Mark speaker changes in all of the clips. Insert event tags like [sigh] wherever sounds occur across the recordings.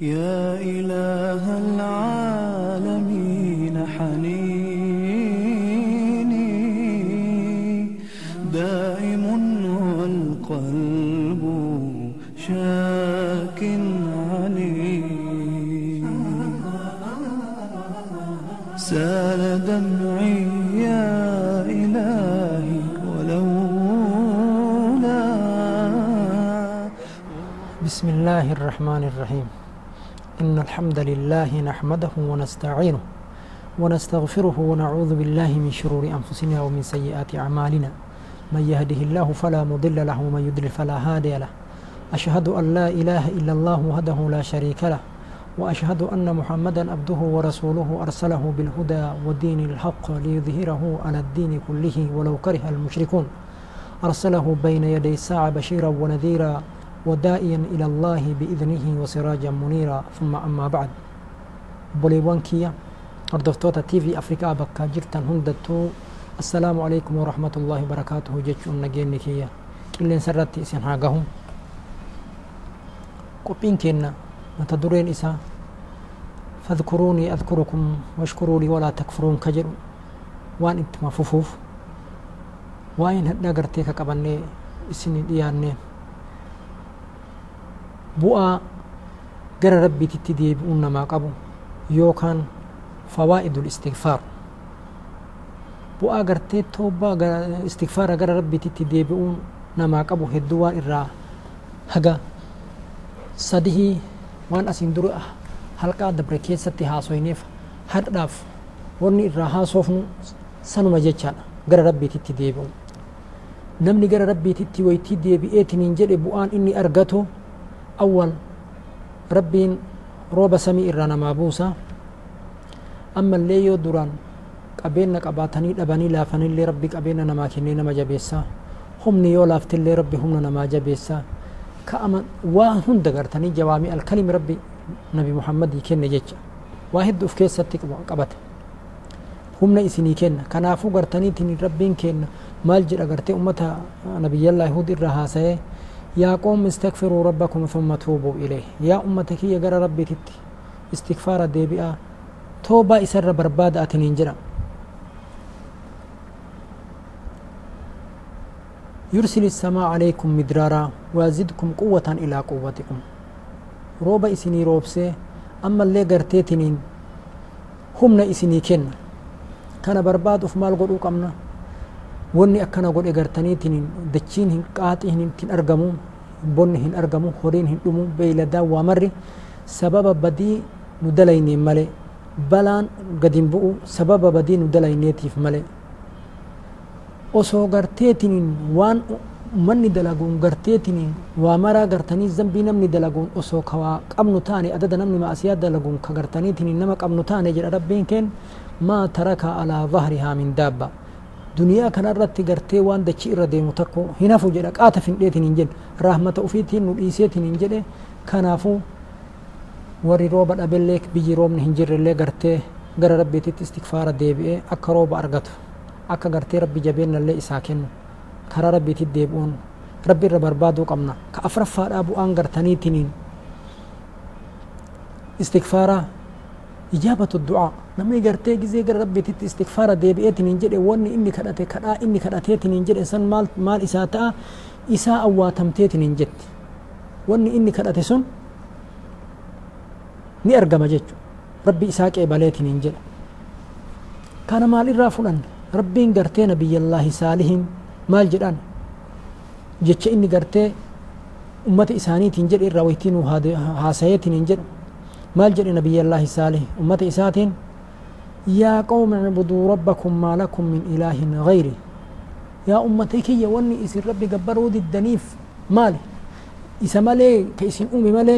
Speaker 1: يا إله العالمين حنيني. دائم والقلب شاك عليم سال دمعي يا إلهي ولولا.
Speaker 2: بسم الله الرحمن الرحيم. إن الحمد لله نحمده ونستعينه ونستغفره ونعوذ بالله من شرور أنفسنا ومن سيئات أعمالنا. من يهده الله فلا مضل له ومن يضلل فلا هادي له. أشهد أن لا إله إلا الله وحده لا شريك له وأشهد أن محمدا عبده ورسوله أرسله بالهدى ودين الحق ليظهره على الدين كله ولو كره المشركون. أرسله بين يدي الساعة بشيرا ونذيرا ودائيا إلى الله بإذنه وسراجا منيرا. ثم أما بعد. بوليوان كيا هردفتوتا تي في أفريكا بكا جرتان هندتو. السلام عليكم ورحمة الله وبركاته. جيتشون نجيني كيا كلين سرتي إسان هاقهم. قبين كينا. متدورين إسا. فاذكروني أذكركم واشكروا لي ولا تكفرون كجر. وان إنتما ففوف وين هدنا قرتيك قبني إسني دياني. Bu'aa gara rabbiititti deebi'uun namaa qabu yookaan fawaa'idul istigfaar. Bu'aa gartee toobaa istigfaara gara rabbiititti deebi'uun namaa qabu hedduu waan irraa haga sadihii waan asiin dura halqaa dabre keessatti haasoyneef hadhaaf wanni irraa haasoofnu sanuma jechaadha gara rabbiititti deebi'u namni gara rabbiititti waytii deebi'eetiniin jedhe bu'aan inni argatu أول ربين روب سمي إرانا مابوسا. أما اللي يدران قبينا قباتني دبني لافني اللي ربي قبينا نما كني نما جبيسا هم نيو لافت اللي ربي هم نما جبيسا كأما واهن دقرتني جوامي الكلم ربي نبي محمد يكن جيتش واحد في كيس قبت. هم نيسني كن. كنافو قرتني تني ربين كن. مال جر قرتي أمتا نبي الله يهود الرهاسة. يا قوم استغفروا ربكم ثم توبوا إليه. يا أمتك يا جرى ربي تتي. استغفار ديبئة. توبة إسر برباد أتنين جرى يرسل السماء عليكم مدرارا ويزدكم قوة إلى قوتكم. روبا إسني روبسي أما اللي قرتيتنين همنا إسني كن. كان برباد أف مال قلو قمنا wanni akkana godhe gartaniitiin dachiin hin qaaxii hin argamu bonni hin argamu horiin hin dhumu beeyladaan waa marri sababa badii nu dalayneen male balaan gadin bu'u sababa badii nu dalayneetiif male osoo garteetiniin waan manni dalaguun garteetiniin waa maraa gartanii zambii namni dalaguun osoo kawaa qabnu taane adada namni maasiyaa dalaguun ka gartaniitiniin nama qabnu taane jedha rabbiin keen maa taraka alaa dhahrihaa min daabba duniyaa kana irratti gartee waan dachi irra deemu takko hin hafu jedha qaata findheetiin hin jedhe rahmata ufiitiin nu dhiiseetiin hin jedhe kanaafu warri rooba dhabellee biyyi roobni hin jirrellee gartee gara rabbiititti istikfaara deebi'ee akka rooba argatu akka gartee rabbi jabeennallee isaa kennu karaa rabbiitti deebi'uun rabbi irra barbaaduu qabna ka afraffaadhaa bu'aan gartaniitiniin istikfaaraa gartee gizee gara rabbiititti istikfaara deebi'eetiin hin jedhe wanni inni kadhate kadhaa inni kadhateetiin hin jedhe san maal maal isaa ta'a isaa awwaatamteetiin hin jetti wanni inni kadhate sun ni argama jechu rabbi isaa qeebaleetiin hin jedhe kana maal irraa fudhan rabbiin gartee nabiyyallaahi saalihiin maal jedhan jecha inni gartee ummata isaaniitiin jedhe irraa waytiin haasayeetiin hin jedhu maal jedhe nabiyyallaahi saalih ummata isaatiin yaa qawma اعبدوا ربكم ما لكم من إله غيري يا أمتي كي وني إسن ربي قبروا دي الدنيف مالي. إسا مالي كيسن أمي مالي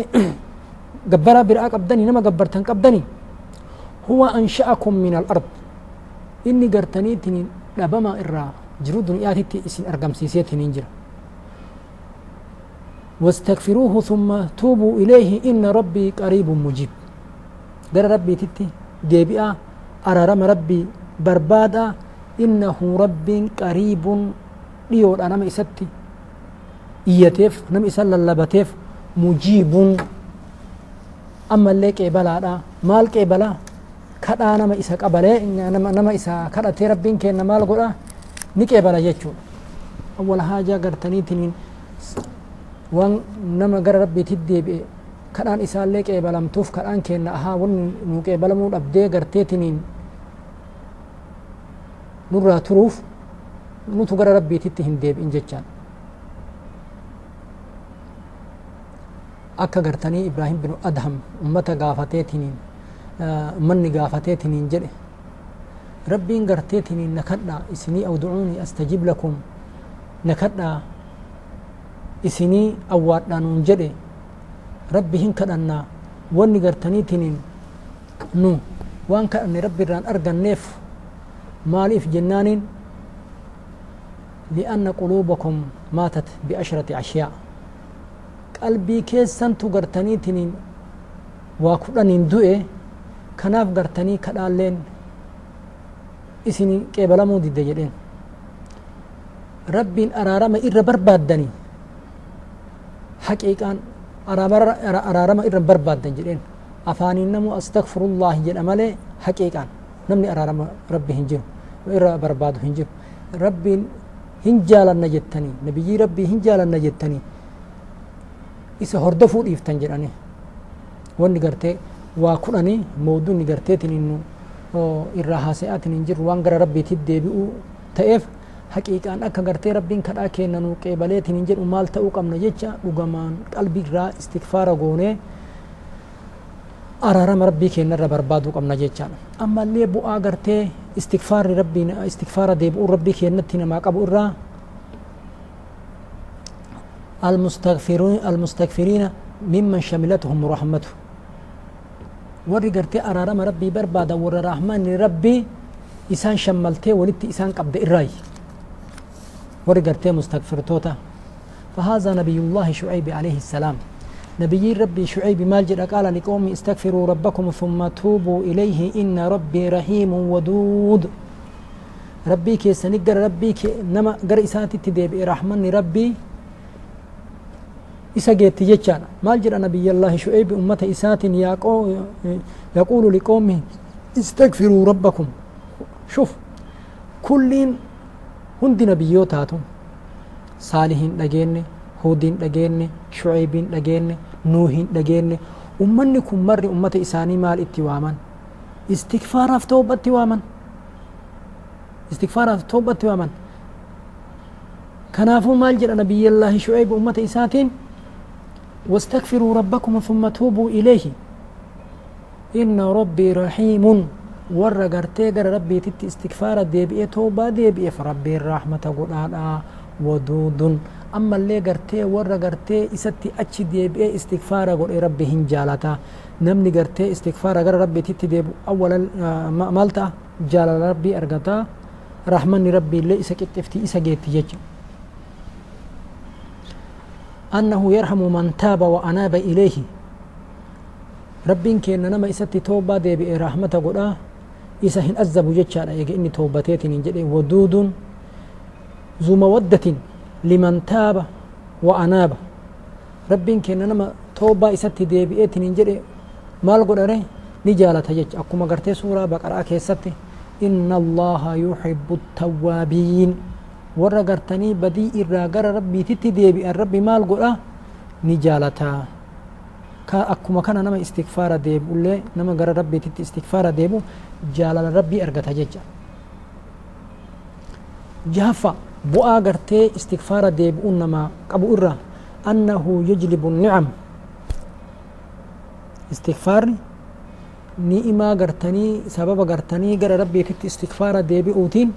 Speaker 2: [coughs] قبرا برآ قبدني نما قبرتن قبدني هو أنشأكم من الأرض. إني قرتني تنين لبما إرى جرو دنياتي إسن أرقم سيسيتي ننجر واستغفروه ثم توبوا إليه إن ربي قريب مجيب در ربي تتي ديبئة أرارم ربي بربادة إنه رب قريب ليود أنا إستي إيتيف نم إسال اللبتيف مجيب ammallee qeebalaadha maal qeebalaa kadhaa nama isa qabalee nama, isa kadhatee rabbiin kenna maal godha ni qeebala jechuudha awwala haajaa gartaniitiniin waan nama gara rabbiitti deebi'e kadhaan isaallee qeebalamtuuf kadhaan kenna ahaa wanni nu qeebalamuu dhabdee garteetiniin nurraa turuuf nutu gara rabbiititti hin deebi'in jechaan akka gartanii ibraahim bin adham ummata gaafateetiniin ummanni gaafateetiniin jedhe rabbiin garteetiniin nakadha isinii awducuunii astajib lakum nakadha isinii awwaadha nuun jedhe rabbi hin kadhannaa wanni gartaniitiniin nu waan kadhanne rabbi irraan arganneef maaliif jennaaniin lianna quluubakum maatat biashrati ashyaa qalbii keessantu gartaniitiniin waa kudhaniin du'e kanaaf gartanii kadhaalleen isin qeebalamuu didde jedheen rabbiin araarama irra barbaaddanii haqiiqaan araarama irra barbaaddan jedheen afaaniin namu astakfirullaahi jedha malee haqiiqaan namni araarama rabbi hin jiru irra barbaadu hin jiru rabbiin hin jaalanna jettanii nabiyyii rabbii hin jaalanna jettanii isa hordofuu dhiiftan jedhani wanni gartee waa kudhanii mawduunni garteetin innu irraa haasa'aatin hin jiru waan gara rabbiitti deebi'uu ta'eef حقيقان أكا غرتي ربين كدا كينا نوكي باليتي ننجل ومال تاوك أمنا جيتشا وغمان قلبي را استغفارة غوني أرارم ربي كينا رب ربادو كمنا جيتشا أما اللي بو آغرتي استغفار ربي استغفار ديب أو ربي كينا تينا ما قبو را المستغفرون المستغفرين ممن شملتهم رحمته ورّي غرتي أرارم ربي بربادا ورّ رحمن ربي إسان شملتي ولدت إسان قبض إرّاي ورقرتي مستغفرتوتا. فهذا نبي الله شعيب عليه السلام. نبي ربي شعيب مالجر قال لقومي استغفروا ربكم ثم توبوا إليه إن ربي رحيم ودود. ربي كي سنقر ربي كي نما قر إساتي تديب. إيه إرحمن ربي إسا قيت يجعل مالجر نبي الله شعيب أمة إساتي يقول لقومي استغفروا ربكم. شوف كلين hundi nabiyyoo taatu saalihiin dhageenne huudiin dhageenne shu'eebiin dhageenne nuuhiin dhageenne ummanni kun marri ummata isaanii maal itti waaman istikfaaraaf toobatti waaman istikfaaraaf toobatti waaman kanaafuu maal jedha nabiyyallaahi shu'eebi ummata isaatiin واستغفروا ربكم ثم توبوا إليه إن ربي رحيم غرتي غر ربي تت استغفار ديبئ توبة ديبئ فربي الرحمة قدادا ودود أما اللي غرتي ور غرتي إستي أتش ديبئ استغفار قد ربي هنجالتا نمني غرتي استغفار غر ربي تت ديب أولا مالتا جال ربي أرغتا رحمن ربي اللي إسا كتفتي إسا جيتي يجي أنه يرحم من تاب وأناب إليه ربين كين نما إساتي توبة دي برحمة قدا إسا هن أزبو جتشارا يجي إني توبتين جدي. ودود ذو مودة لمن تاب وأناب. ربين كين نما توبة إساتي دي بإيتين جدي. مال قدا نجالة جتش أكما قرتي سورة بقرأ كيستي. إن الله يحب التوابين. warra gartanii badii irraa gara rabbiititti deebi'an rabbi maal godha ni jaalataa akkuma kana nama istikfaara deebi'ullee nama gara rabbiititti istikfaara deebu jaalala rabbii argata jecha jahaffa bu'aa gartee istikfaara deebi'uun namaa qabu irra annahu yujlibu nicam istikfaarri ni'imaa gartanii sababa gartanii gara rabbiititti istikfaara deebi'uutiin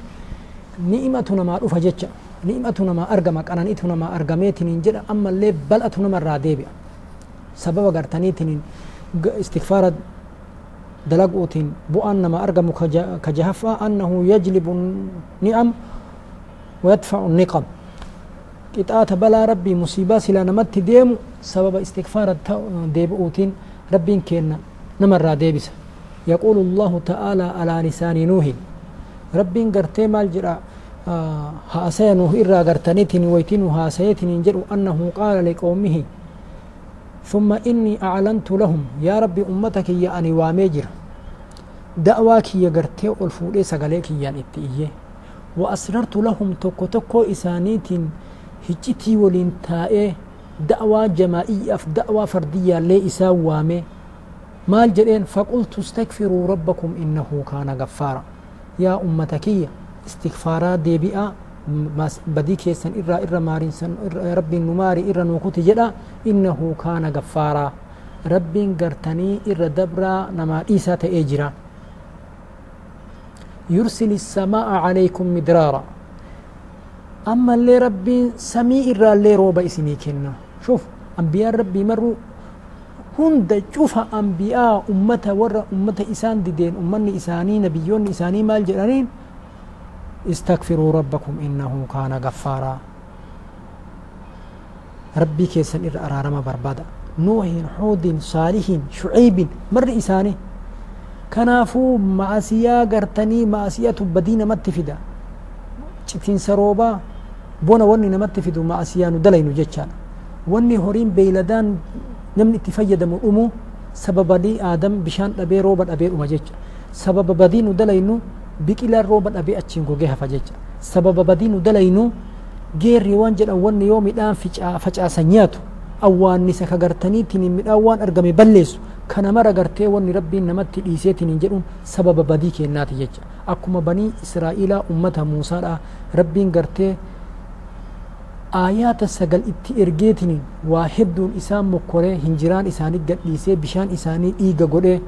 Speaker 2: ni'imatu namaa dhufa jecha ni'imatu namaa argama qananiitu namaa argameetiniin jedha ammallee bal'atu namarraa deebi'a sababa gartaniitiniin istikfaara dalaguutiin bu'aan namaa argamu ka jahaffaa annahu yajlibu ni'am ويدفع النقم. قطعة بلا ربي مصيبة سلا نمت ديمو سبب استغفار ديبؤوتين ربي كينا نمر ديبس يقول الله تعالى على لسان نوح. ربي قرتي مال جرا هاسينه إرى قرتنيتني ويتين هاسيتني جروا أنه قال لقومه ثم إني أعلنت لهم يا ربي أمتك يا أني واميجر دعواك يا قرتي والفولي سقاليك يا إتئيه وأسررت لهم توكو توكو إسانيت هجتي ولين تائه. دعوة جماعية في دعوة فردية لي إسا وامي. مال جدين فقلت استغفروا ربكم إنه كان غفارا. يا أمتكي استغفارا ديبئا. بدي كيسن إرى إرى مارين سن ربي نماري إرى نوكوت جدا. إنه كان غفارا. ربي قرتني إرى دبرا نما إيسا تأجرا. يرسل السماء عليكم مدرارا. أما اللي ربي سمي إرى اللي روبا إسني كنا شوف أنبياء ربي مروا. هند شوف أنبياء أمة ورا أمة إسان ديدين أمني إساني نبيون إساني مال جرانين. استغفروا ربكم إنه كان غفارا. ربي كيسن إرارما بربادا. نوح حود صالح شعيب مر إساني كنافو معسيا قرتني معسيا تبدين مت فدا. سروبا بونا وني نمت معسيا ندلين جتشان وني هورين بيلدان نمن اتفيد من أمو. سبب لي آدم بشان أبي روبا أبي أمجتش. سبب بدين ندلينو biqilaan rooba dhabee achiin gogee hafa jecha sababa badii nu dalaynu geerri waan jedhan wanni yoo midhaan facaasan nyaatu awwaannisa ka gartaniitiin midhaan waan argame balleessu kana mara gartee wanni rabbiin namatti dhiiseetiin hin jedhuun sababa badii kennaati jecha akkuma banii israa'iilaa ummata muusaadha rabbiin gartee aayaata sagal itti ergeetiin waa hedduun isaan mokkoree hinjiraan isaanii gadhiisee bishaan isaanii dhiiga godhee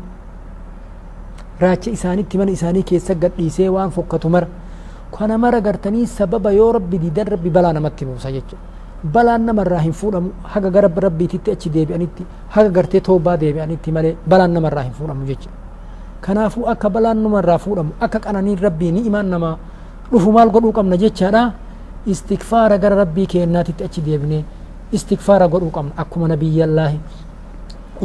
Speaker 2: raacha isaanitti mana isaanii keessa gadhiisee waan fokkatu mara kana mara gartanii sababa yoo rabbi diidan rabbi balaa namatti buusa jechuudha balaan namarraa hin fuudhamu haga gara rabbiititti achi deebi'anitti haga gartee toobaa deebi'anitti malee balaan namarraa hin fuudhamu jechuudha kanaafuu akka balaan namarraa fuudhamu akka qananiin rabbii imaan namaa dhufu maal godhuu qabna jechaadha istikfaara gara rabbii keennaatitti achi deebinee istikfaara godhuu qabna akkuma nabiyyallaahi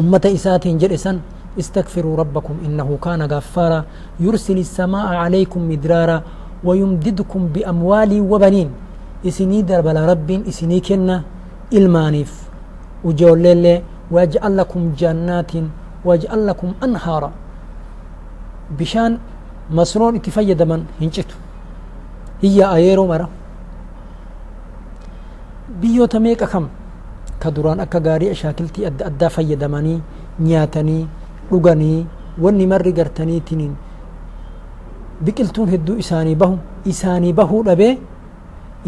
Speaker 2: ummata isaatiin jedhe san استغفروا ربكم إنه كان غفارا. يرسل السماء عليكم مدرارا ويمددكم بأموال وبنين. إسني دربل رب إسني كنا إلمانيف. وجولل ويجعل لكم جنات ويجعل لكم أنهارا. بشان مسرون اتفيد من هنجتو. هي أيرو مرة. بيو تميك كم كدران أكا غاري أشاكلتي أدى أدى فيدماني نياتني dhuganii wanni marri gartaniitiniin biqiltuun hedduu isaanii bahu isaanii bahuu dhabee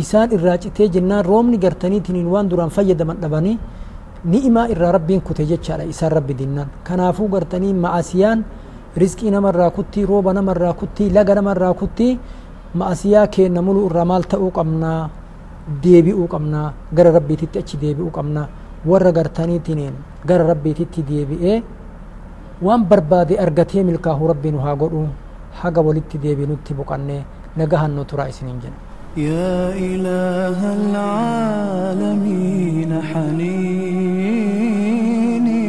Speaker 2: isaan irraa citee jennaan roobni gartaniitiniin waan duraan fayyadaman dhabanii ni'imaa irraa rabbiin kute jechaadha isaan rabbi dinnaan kanaafuu gartanii ma'asiyaan rizqii namarraa kuttii rooba namarraa kuttii laga namarraa kuttii ma'asiyaa keenna muluu irraa maal ta'uu qabnaa? Deebi'uu qabnaa? Gara rabbiititti achi deebi'uu qabnaa? Warra gartaniitiniin gara rabbiititti deebi'ee waan barbaade argatee milkaahu rabbi nu haa godhu haga walitti deebinutti boqannee nagahan nu turaa isiniin jedha
Speaker 1: يا إله العالمين حنين